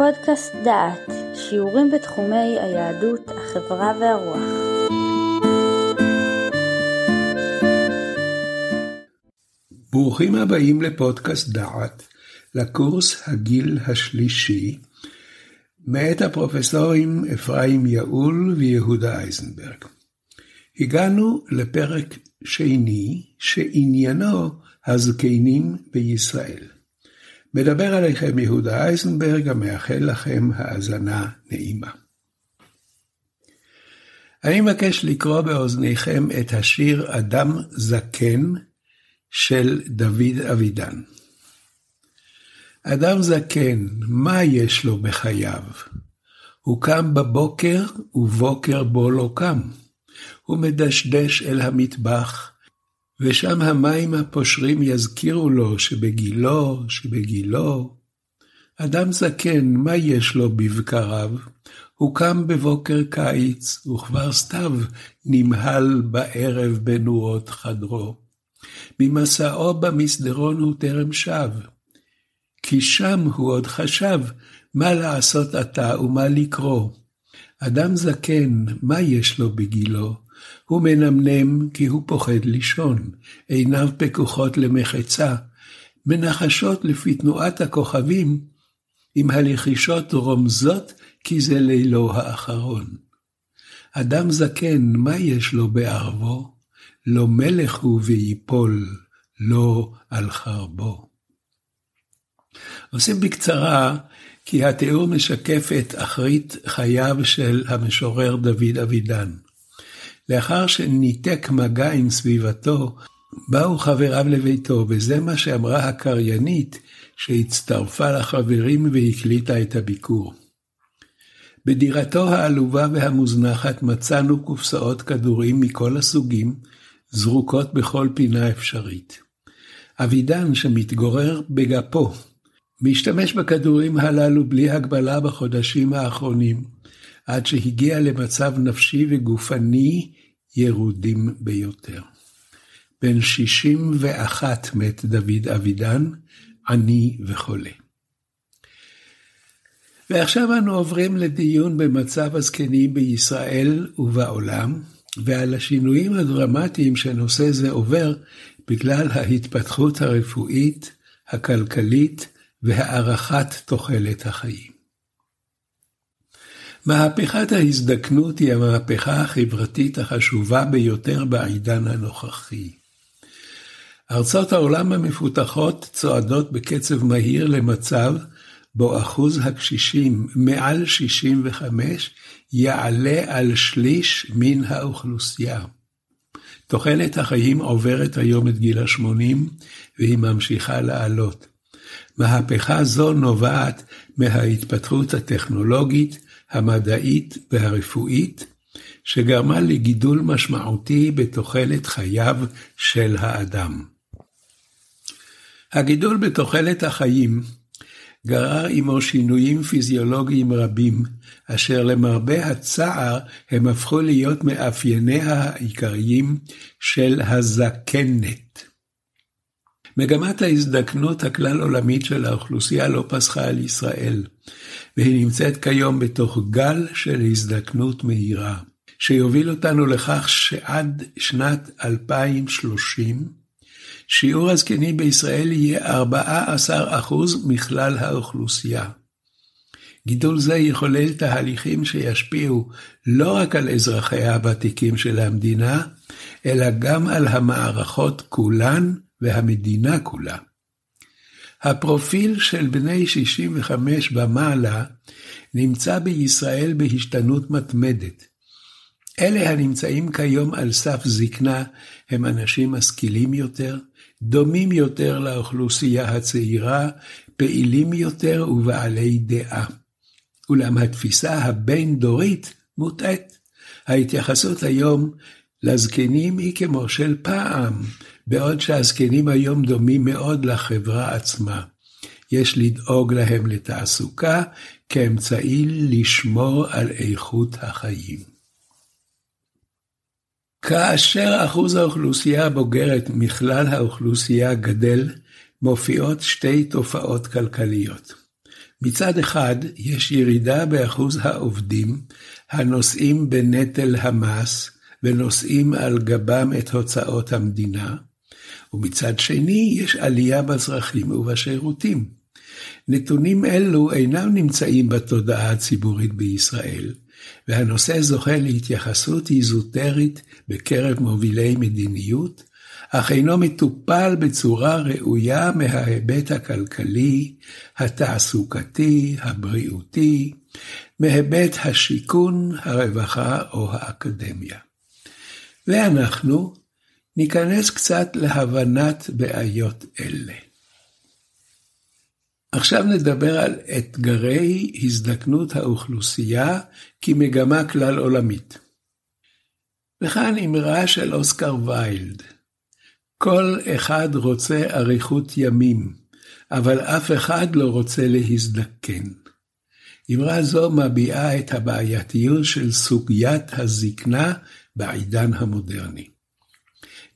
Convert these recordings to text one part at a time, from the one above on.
לפודקאסט דעת, שיעורים בתחומי היהדות, החברה והרוח. ברוכים הבאים לפודקאסט דעת, לקורס הגיל השלישי, מאת הפרופסורים אפרים יעול ויהודה אייזנברג. הגענו לפרק שני שעניינו הזקנים בישראל. מדבר עליכם יהודה אייזנברג המאחל לכם האזנה נעימה. אני מבקש לקרוא באוזניכם את השיר אדם זקן של דוד אבידן. אדם זקן, מה יש לו בחייו? הוא קם בבוקר ובוקר בו לא קם. הוא מדשדש אל המטבח, ושם המים הפושרים יזכירו לו שבגילו, שבגילו. אדם זקן, מה יש לו בבקריו? הוא קם בבוקר קיץ, וכבר סתיו נמהל בערב בנורות חדרו. ממסעו במסדרון הוא טרם שב. כי שם הוא עוד חשב מה לעשות עתה ומה לקרוא. אדם זקן, מה יש לו בגילו? הוא מנמנם כי הוא פוחד לישון, עיניו פקוחות למחצה, מנחשות לפי תנועת הכוכבים, אם הלחישות רומזות כי זה לילו האחרון. אדם זקן, מה יש לו בערבו? לא מלך הוא ויפול, לא על חרבו. עושים בקצרה, כי התיאור משקף את אחרית חייו של המשורר דוד אבידן. לאחר שניתק מגע עם סביבתו, באו חבריו לביתו, וזה מה שאמרה הקריינית שהצטרפה לחברים והקליטה את הביקור. בדירתו העלובה והמוזנחת מצאנו קופסאות כדורים מכל הסוגים, זרוקות בכל פינה אפשרית. אבידן, שמתגורר בגפו, משתמש בכדורים הללו בלי הגבלה בחודשים האחרונים, עד שהגיע למצב נפשי וגופני ירודים ביותר. בן שישים ואחת מת דוד אבידן, עני וחולה. ועכשיו אנו עוברים לדיון במצב הזקנים בישראל ובעולם, ועל השינויים הדרמטיים שנושא זה עובר בגלל ההתפתחות הרפואית, הכלכלית והארכת תוחלת החיים. מהפכת ההזדקנות היא המהפכה החברתית החשובה ביותר בעידן הנוכחי. ארצות העולם המפותחות צועדות בקצב מהיר למצב בו אחוז הקשישים מעל 65 יעלה על שליש מן האוכלוסייה. תוחלת החיים עוברת היום את גיל ה-80 והיא ממשיכה לעלות. מהפכה זו נובעת מההתפתחות הטכנולוגית, המדעית והרפואית, שגרמה לגידול משמעותי בתוחלת חייו של האדם. הגידול בתוחלת החיים גרר עמו שינויים פיזיולוגיים רבים, אשר למרבה הצער הם הפכו להיות מאפייניה העיקריים של הזקנת. מגמת ההזדקנות הכלל עולמית של האוכלוסייה לא פסחה על ישראל, והיא נמצאת כיום בתוך גל של הזדקנות מהירה, שיוביל אותנו לכך שעד שנת 2030, שיעור הזקנים בישראל יהיה 14% מכלל האוכלוסייה. גידול זה יחולל תהליכים שישפיעו לא רק על אזרחיה הוותיקים של המדינה, אלא גם על המערכות כולן והמדינה כולה. הפרופיל של בני 65 ומעלה נמצא בישראל בהשתנות מתמדת. אלה הנמצאים כיום על סף זקנה הם אנשים משכילים יותר, דומים יותר לאוכלוסייה הצעירה, פעילים יותר ובעלי דעה. אולם התפיסה הבין-דורית מוטעית. ההתייחסות היום לזקנים היא כמו של פעם, בעוד שהזקנים היום דומים מאוד לחברה עצמה. יש לדאוג להם לתעסוקה כאמצעי לשמור על איכות החיים. כאשר אחוז האוכלוסייה הבוגרת מכלל האוכלוסייה גדל, מופיעות שתי תופעות כלכליות. מצד אחד, יש ירידה באחוז העובדים הנושאים בנטל המס ונושאים על גבם את הוצאות המדינה, ומצד שני, יש עלייה בצרכים ובשירותים. נתונים אלו אינם נמצאים בתודעה הציבורית בישראל, והנושא זוכה להתייחסות איזוטרית בקרב מובילי מדיניות, אך אינו מטופל בצורה ראויה מההיבט הכלכלי, התעסוקתי, הבריאותי, מהיבט השיכון, הרווחה או האקדמיה. ואנחנו ניכנס קצת להבנת בעיות אלה. עכשיו נדבר על אתגרי הזדקנות האוכלוסייה כמגמה כלל עולמית. וכאן אמרה של אוסקר ויילד, כל אחד רוצה אריכות ימים, אבל אף אחד לא רוצה להזדקן. אמרה זו מביעה את הבעייתיות של סוגיית הזקנה בעידן המודרני.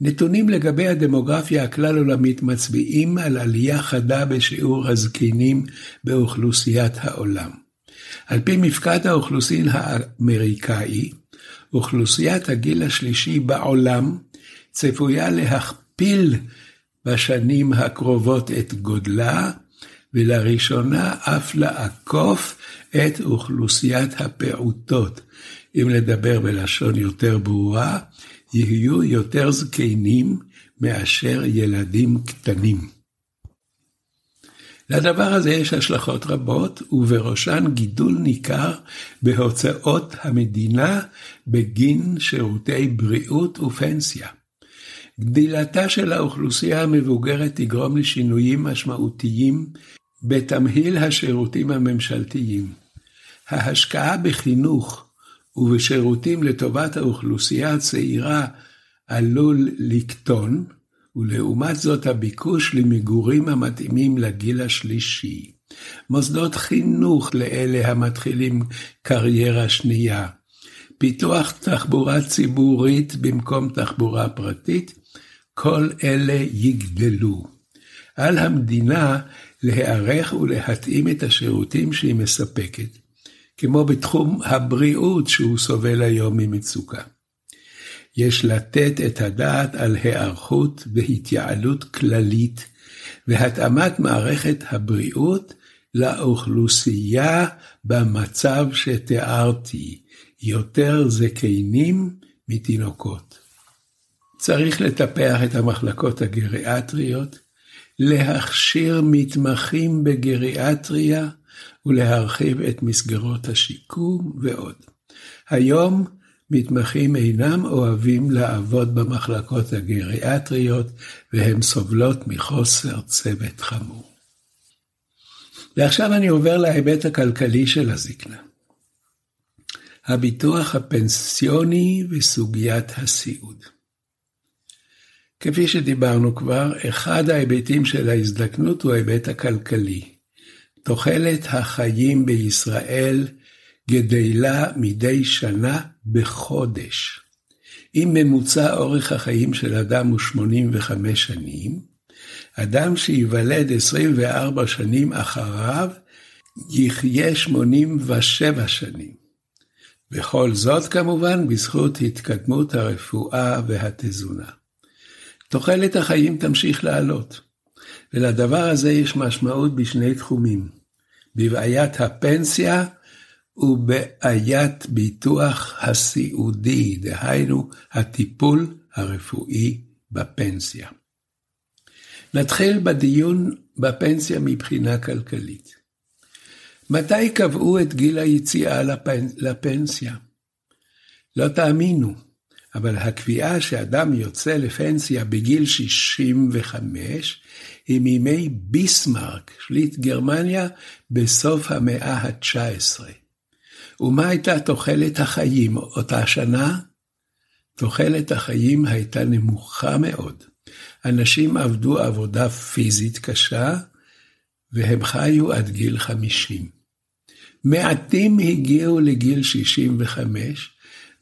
נתונים לגבי הדמוגרפיה הכלל עולמית מצביעים על עלייה חדה בשיעור הזקנים באוכלוסיית העולם. על פי מפקד האוכלוסין האמריקאי, אוכלוסיית הגיל השלישי בעולם צפויה להכפיל בשנים הקרובות את גודלה, ולראשונה אף לעקוף את אוכלוסיית הפעוטות. אם לדבר בלשון יותר ברורה, יהיו יותר זקנים מאשר ילדים קטנים. לדבר הזה יש השלכות רבות, ובראשן גידול ניכר בהוצאות המדינה בגין שירותי בריאות ופנסיה. גדילתה של האוכלוסייה המבוגרת תגרום לשינויים משמעותיים בתמהיל השירותים הממשלתיים. ההשקעה בחינוך ובשירותים לטובת האוכלוסייה הצעירה עלול לקטון, ולעומת זאת הביקוש למגורים המתאימים לגיל השלישי. מוסדות חינוך לאלה המתחילים קריירה שנייה. פיתוח תחבורה ציבורית במקום תחבורה פרטית, כל אלה יגדלו. על המדינה להיערך ולהתאים את השירותים שהיא מספקת, כמו בתחום הבריאות שהוא סובל היום ממצוקה. יש לתת את הדעת על היערכות והתייעלות כללית והתאמת מערכת הבריאות לאוכלוסייה במצב שתיארתי, יותר זקנים מתינוקות. צריך לטפח את המחלקות הגריאטריות, להכשיר מתמחים בגריאטריה ולהרחיב את מסגרות השיקום ועוד. היום מתמחים אינם אוהבים לעבוד במחלקות הגריאטריות והם סובלות מחוסר צוות חמור. ועכשיו אני עובר להיבט הכלכלי של הזקנה. הביטוח הפנסיוני וסוגיית הסיעוד. כפי שדיברנו כבר, אחד ההיבטים של ההזדקנות הוא ההיבט הכלכלי. תוחלת החיים בישראל גדלה מדי שנה בחודש. אם ממוצע אורך החיים של אדם הוא 85 שנים, אדם שייוולד 24 שנים אחריו יחיה 87 שנים. וכל זאת כמובן בזכות התקדמות הרפואה והתזונה. תוחלת החיים תמשיך לעלות, ולדבר הזה יש משמעות בשני תחומים, בבעיית הפנסיה ובעיית ביטוח הסיעודי, דהיינו הטיפול הרפואי בפנסיה. נתחיל בדיון בפנסיה מבחינה כלכלית. מתי קבעו את גיל היציאה לפנסיה? לא תאמינו, אבל הקביעה שאדם יוצא לפנסיה בגיל 65 היא מימי ביסמרק, שליט גרמניה, בסוף המאה ה-19. ומה הייתה תוחלת החיים אותה שנה? תוחלת החיים הייתה נמוכה מאוד. אנשים עבדו עבודה פיזית קשה, והם חיו עד גיל 50. מעטים הגיעו לגיל 65,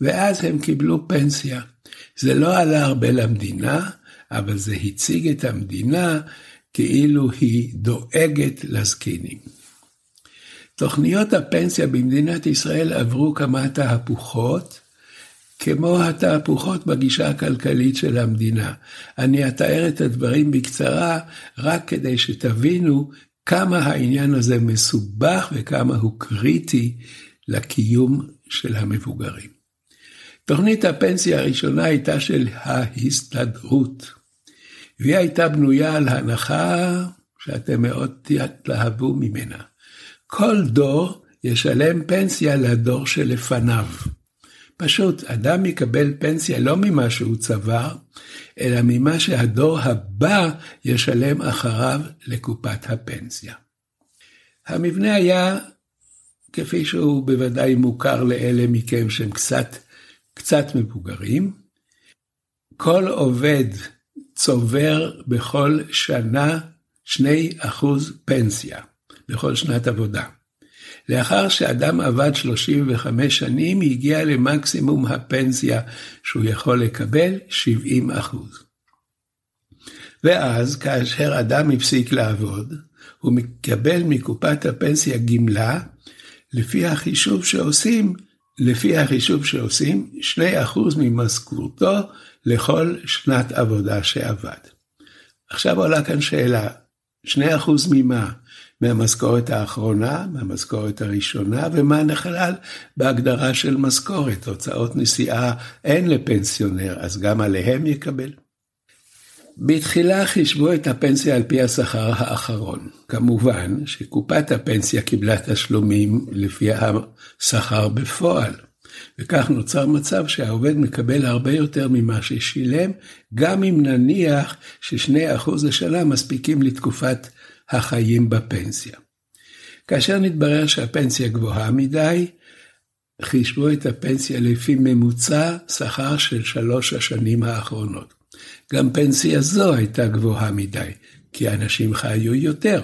ואז הם קיבלו פנסיה. זה לא עלה הרבה למדינה, אבל זה הציג את המדינה כאילו היא דואגת לזקנים. תוכניות הפנסיה במדינת ישראל עברו כמה תהפוכות, כמו התהפוכות בגישה הכלכלית של המדינה. אני אתאר את הדברים בקצרה, רק כדי שתבינו כמה העניין הזה מסובך וכמה הוא קריטי לקיום של המבוגרים. תוכנית הפנסיה הראשונה הייתה של ההסתדרות, והיא הייתה בנויה על הנחה שאתם מאוד תתלהבו ממנה. כל דור ישלם פנסיה לדור שלפניו. פשוט, אדם יקבל פנסיה לא ממה שהוא צבר, אלא ממה שהדור הבא ישלם אחריו לקופת הפנסיה. המבנה היה, כפי שהוא בוודאי מוכר לאלה מכם שהם קצת, קצת מבוגרים, כל עובד צובר בכל שנה 2% פנסיה, בכל שנת עבודה. לאחר שאדם עבד 35 שנים, הגיע למקסימום הפנסיה שהוא יכול לקבל, 70 אחוז. ואז, כאשר אדם הפסיק לעבוד, הוא מקבל מקופת הפנסיה גמלה, לפי החישוב שעושים, לפי החישוב שעושים, 2% ממשכורתו לכל שנת עבודה שעבד. עכשיו עולה כאן שאלה, 2% ממה? מהמשכורת האחרונה, מהמשכורת הראשונה, ומה נכלל בהגדרה של משכורת. הוצאות נסיעה אין לפנסיונר, אז גם עליהם יקבל. בתחילה חישבו את הפנסיה על פי השכר האחרון. כמובן שקופת הפנסיה קיבלה תשלומים לפי השכר בפועל. וכך נוצר מצב שהעובד מקבל הרבה יותר ממה ששילם, גם אם נניח ש-2% לשנה מספיקים לתקופת החיים בפנסיה. כאשר נתברר שהפנסיה גבוהה מדי, חישבו את הפנסיה לפי ממוצע שכר של שלוש השנים האחרונות. גם פנסיה זו הייתה גבוהה מדי, כי אנשים חיו יותר.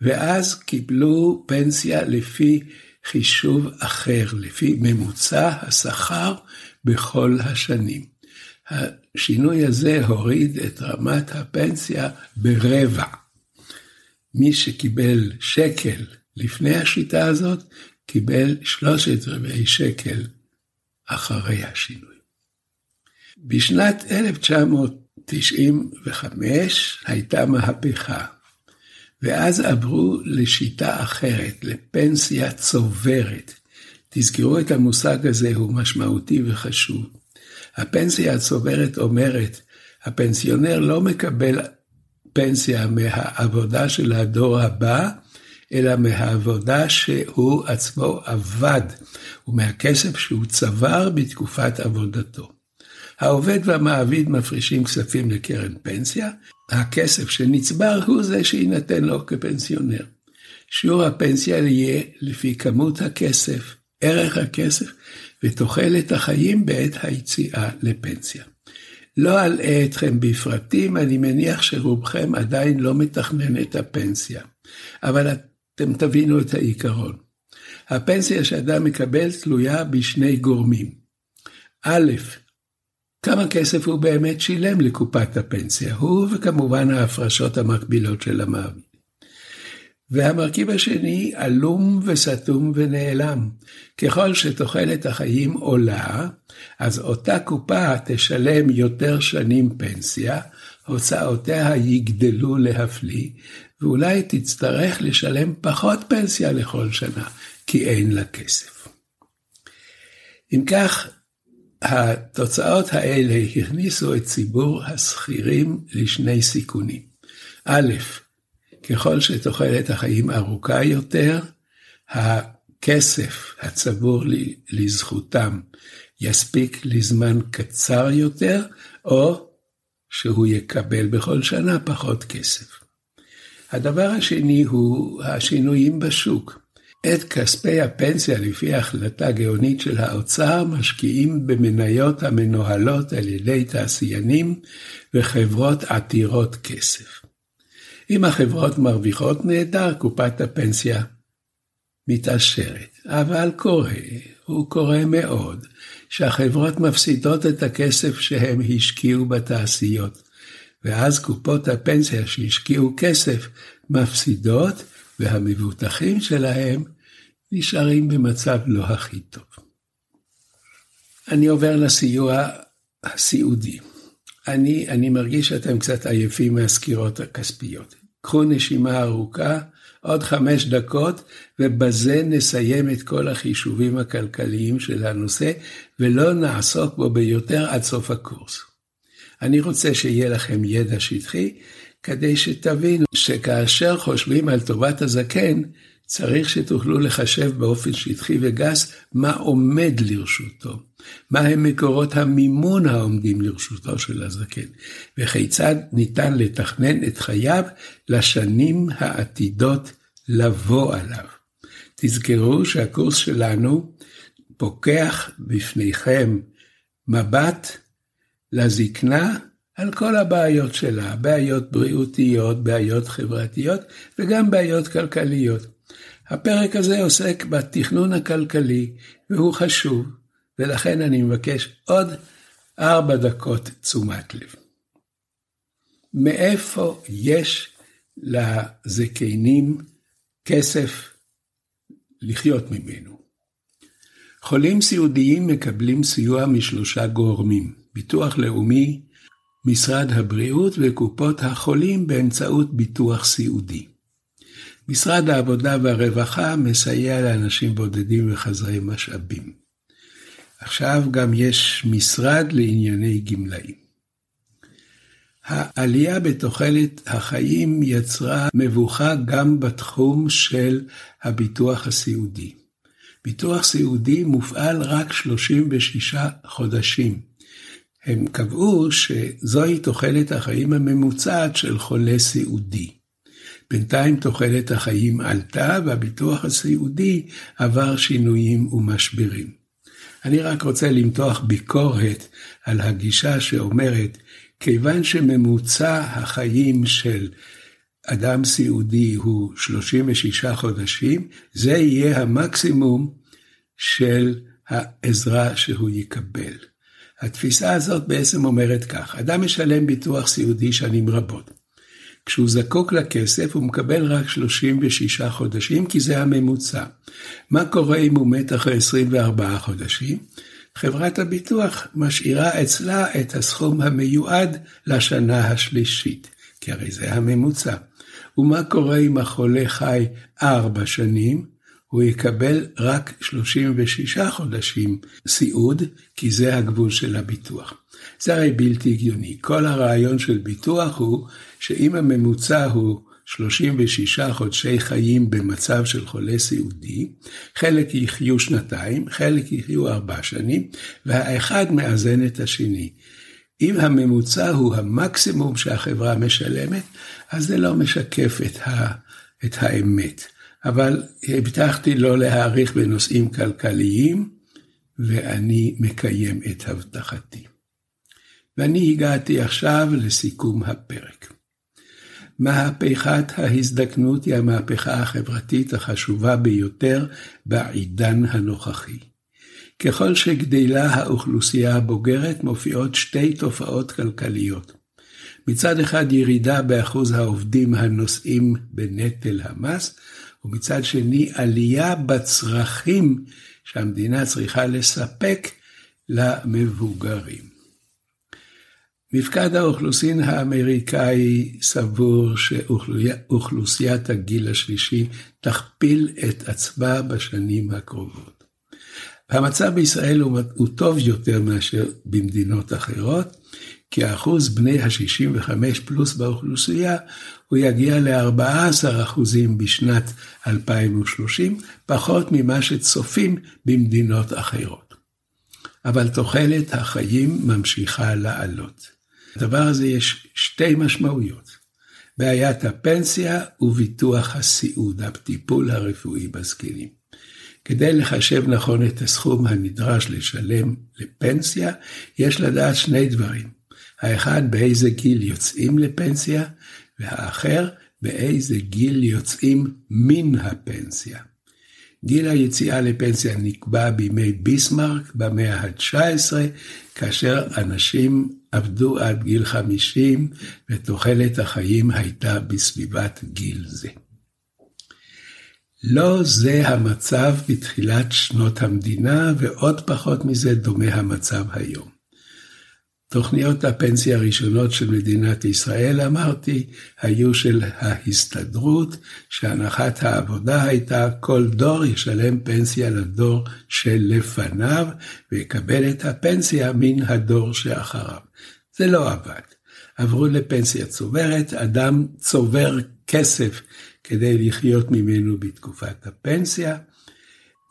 ואז קיבלו פנסיה לפי חישוב אחר, לפי ממוצע השכר בכל השנים. השינוי הזה הוריד את רמת הפנסיה ברבע. מי שקיבל שקל לפני השיטה הזאת, קיבל שלושת רבעי שקל אחרי השינוי. בשנת 1995 הייתה מהפכה, ואז עברו לשיטה אחרת, לפנסיה צוברת. תזכרו את המושג הזה, הוא משמעותי וחשוב. הפנסיה הצוברת אומרת, הפנסיונר לא מקבל פנסיה מהעבודה של הדור הבא, אלא מהעבודה שהוא עצמו עבד, ומהכסף שהוא צבר בתקופת עבודתו. העובד והמעביד מפרישים כספים לקרן פנסיה, הכסף שנצבר הוא זה שיינתן לו כפנסיונר. שיעור הפנסיה יהיה לפי כמות הכסף, ערך הכסף ותוחלת החיים בעת היציאה לפנסיה. לא אלאה אתכם בפרטים, אני מניח שרובכם עדיין לא מתכנן את הפנסיה, אבל אתם תבינו את העיקרון. הפנסיה שאדם מקבל תלויה בשני גורמים. א', כמה כסף הוא באמת שילם לקופת הפנסיה, הוא וכמובן ההפרשות המקבילות של המעביד. והמרכיב השני עלום וסתום ונעלם. ככל שתוחלת החיים עולה, אז אותה קופה תשלם יותר שנים פנסיה, הוצאותיה יגדלו להפליא, ואולי תצטרך לשלם פחות פנסיה לכל שנה, כי אין לה כסף. אם כך, התוצאות האלה הכניסו את ציבור השכירים לשני סיכונים. א', ככל שתוחלת החיים ארוכה יותר, הכסף הצבור לזכותם יספיק לזמן קצר יותר, או שהוא יקבל בכל שנה פחות כסף. הדבר השני הוא השינויים בשוק. את כספי הפנסיה לפי החלטה גאונית של האוצר משקיעים במניות המנוהלות על ידי תעשיינים וחברות עתירות כסף. אם החברות מרוויחות נהדר, קופת הפנסיה מתעשרת. אבל קורה, הוא קורה מאוד, שהחברות מפסידות את הכסף שהם השקיעו בתעשיות, ואז קופות הפנסיה שהשקיעו כסף מפסידות, והמבוטחים שלהם נשארים במצב לא הכי טוב. אני עובר לסיוע הסיעודי. אני, אני מרגיש שאתם קצת עייפים מהסקירות הכספיות. קחו נשימה ארוכה, עוד חמש דקות, ובזה נסיים את כל החישובים הכלכליים של הנושא, ולא נעסוק בו ביותר עד סוף הקורס. אני רוצה שיהיה לכם ידע שטחי, כדי שתבינו שכאשר חושבים על טובת הזקן, צריך שתוכלו לחשב באופן שטחי וגס מה עומד לרשותו, מהם מקורות המימון העומדים לרשותו של הזקן, וכיצד ניתן לתכנן את חייו לשנים העתידות לבוא עליו. תזכרו שהקורס שלנו פוקח בפניכם מבט לזקנה על כל הבעיות שלה, בעיות בריאותיות, בעיות חברתיות וגם בעיות כלכליות. הפרק הזה עוסק בתכנון הכלכלי, והוא חשוב, ולכן אני מבקש עוד ארבע דקות תשומת לב. מאיפה יש לזקנים כסף לחיות ממנו? חולים סיעודיים מקבלים סיוע משלושה גורמים, ביטוח לאומי, משרד הבריאות וקופות החולים באמצעות ביטוח סיעודי. משרד העבודה והרווחה מסייע לאנשים בודדים וחסרי משאבים. עכשיו גם יש משרד לענייני גמלאים. העלייה בתוחלת החיים יצרה מבוכה גם בתחום של הביטוח הסיעודי. ביטוח סיעודי מופעל רק 36 חודשים. הם קבעו שזוהי תוחלת החיים הממוצעת של חולה סיעודי. בינתיים תוחלת החיים עלתה והביטוח הסיעודי עבר שינויים ומשברים. אני רק רוצה למתוח ביקורת על הגישה שאומרת, כיוון שממוצע החיים של אדם סיעודי הוא 36 חודשים, זה יהיה המקסימום של העזרה שהוא יקבל. התפיסה הזאת בעצם אומרת כך, אדם משלם ביטוח סיעודי שנים רבות. כשהוא זקוק לכסף הוא מקבל רק 36 חודשים, כי זה הממוצע. מה קורה אם הוא מת אחרי 24 חודשים? חברת הביטוח משאירה אצלה את הסכום המיועד לשנה השלישית, כי הרי זה הממוצע. ומה קורה אם החולה חי ארבע שנים? הוא יקבל רק 36 חודשים סיעוד, כי זה הגבול של הביטוח. זה הרי בלתי הגיוני. כל הרעיון של ביטוח הוא שאם הממוצע הוא 36 חודשי חיים במצב של חולה סיעודי, חלק יחיו שנתיים, חלק יחיו ארבע שנים, והאחד מאזן את השני. אם הממוצע הוא המקסימום שהחברה משלמת, אז זה לא משקף את, ה, את האמת. אבל הבטחתי לא להאריך בנושאים כלכליים, ואני מקיים את הבטחתי. ואני הגעתי עכשיו לסיכום הפרק. מהפכת ההזדקנות היא המהפכה החברתית החשובה ביותר בעידן הנוכחי. ככל שגדלה האוכלוסייה הבוגרת מופיעות שתי תופעות כלכליות. מצד אחד ירידה באחוז העובדים הנושאים בנטל המס, ומצד שני עלייה בצרכים שהמדינה צריכה לספק למבוגרים. מפקד האוכלוסין האמריקאי סבור שאוכלוסיית הגיל השלישי תכפיל את עצמה בשנים הקרובות. המצב בישראל הוא, טוב יותר מאשר במדינות אחרות, כי האחוז בני ה-65 פלוס באוכלוסייה הוא יגיע ל-14% בשנת 2030, פחות ממה שצופים במדינות אחרות. אבל תוחלת החיים ממשיכה לעלות. לדבר הזה יש שתי משמעויות. בעיית הפנסיה וביטוח הסיעוד, הטיפול הרפואי בזקנים. כדי לחשב נכון את הסכום הנדרש לשלם לפנסיה, יש לדעת שני דברים. האחד, באיזה גיל יוצאים לפנסיה, והאחר, באיזה גיל יוצאים מן הפנסיה. גיל היציאה לפנסיה נקבע בימי ביסמרק במאה ה-19, כאשר אנשים עבדו עד גיל 50 ותוחלת החיים הייתה בסביבת גיל זה. לא זה המצב בתחילת שנות המדינה, ועוד פחות מזה דומה המצב היום. תוכניות הפנסיה הראשונות של מדינת ישראל, אמרתי, היו של ההסתדרות, שהנחת העבודה הייתה כל דור ישלם פנסיה לדור שלפניו, ויקבל את הפנסיה מן הדור שאחריו. זה לא עבד. עברו לפנסיה צוברת, אדם צובר כסף כדי לחיות ממנו בתקופת הפנסיה,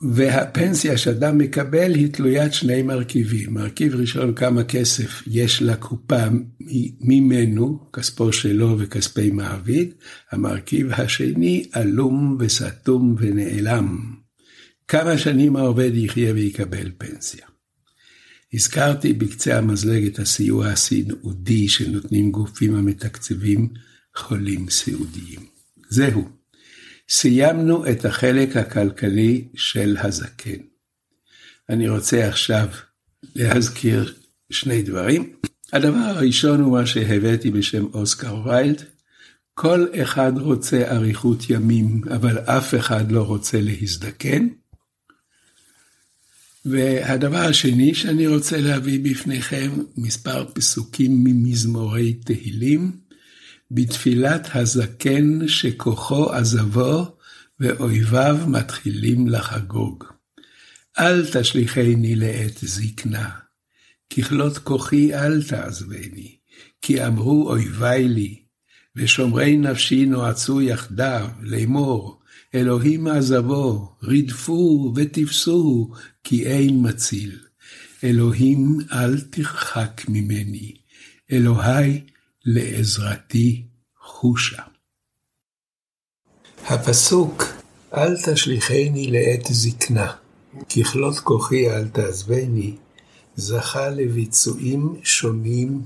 והפנסיה שאדם מקבל היא תלוית שני מרכיבים. מרכיב ראשון, כמה כסף יש לקופה ממנו, כספו שלו וכספי מעביד. המרכיב השני, עלום וסתום ונעלם. כמה שנים העובד יחיה ויקבל פנסיה. הזכרתי בקצה המזלג את הסיוע הסיעודי שנותנים גופים המתקצבים חולים סיעודיים. זהו. סיימנו את החלק הכלכלי של הזקן. אני רוצה עכשיו להזכיר שני דברים. הדבר הראשון הוא מה שהבאתי בשם אוסקר ויילד. כל אחד רוצה אריכות ימים, אבל אף אחד לא רוצה להזדקן. והדבר השני שאני רוצה להביא בפניכם, מספר פסוקים ממזמורי תהילים, בתפילת הזקן שכוחו עזבו ואויביו מתחילים לחגוג. אל תשליכני לעת זקנה, ככלות כוחי אל תעזבני, כי אמרו אויבי לי, ושומרי נפשי נועצו יחדיו, לאמור, אלוהים עזבו, רדפו ותפסו, כי אין מציל. אלוהים אל תרחק ממני, אלוהי לעזרתי חושה. הפסוק אל תשליכני לעת זקנה, ככלות כוחי אל תעזבני, זכה לביצועים שונים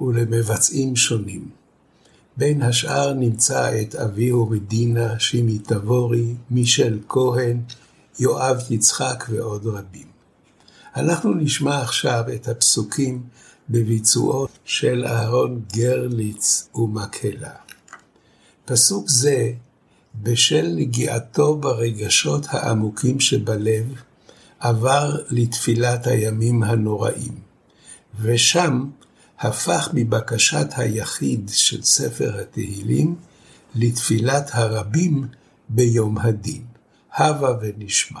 ולמבצעים שונים. בין השאר נמצא את אביהו מדינה, שימי תבורי, מישל כהן, יואב יצחק ועוד רבים. אנחנו נשמע עכשיו את הפסוקים בביצועו של אהרון גרליץ ומקהלה. פסוק זה, בשל נגיעתו ברגשות העמוקים שבלב, עבר לתפילת הימים הנוראים, ושם הפך מבקשת היחיד של ספר התהילים לתפילת הרבים ביום הדין. הבה ונשמע.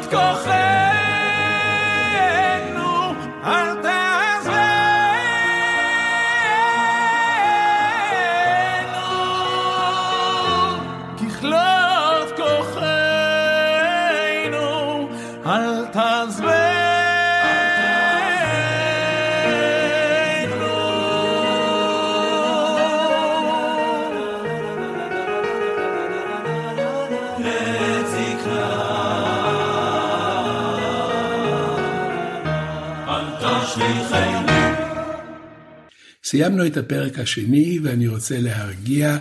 ככלות כוחנו, סיימנו את הפרק השני, ואני רוצה להרגיע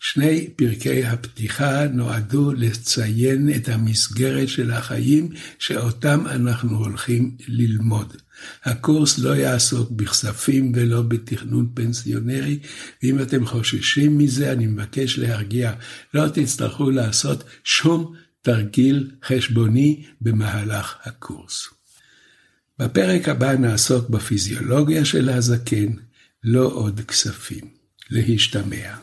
שני פרקי הפתיחה נועדו לציין את המסגרת של החיים שאותם אנחנו הולכים ללמוד. הקורס לא יעסוק בכספים ולא בתכנון פנסיונרי, ואם אתם חוששים מזה, אני מבקש להרגיע, לא תצטרכו לעשות שום תרגיל חשבוני במהלך הקורס. בפרק הבא נעסוק בפיזיולוגיה של הזקן, לא עוד כספים. להשתמע.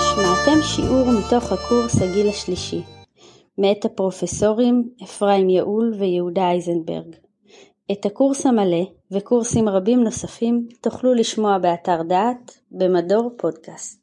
שמעתם שיעור מתוך הקורס הגיל השלישי, מאת הפרופסורים אפרים יעול ויהודה אייזנברג. את הקורס המלא וקורסים רבים נוספים תוכלו לשמוע באתר דעת במדור פודקאסט.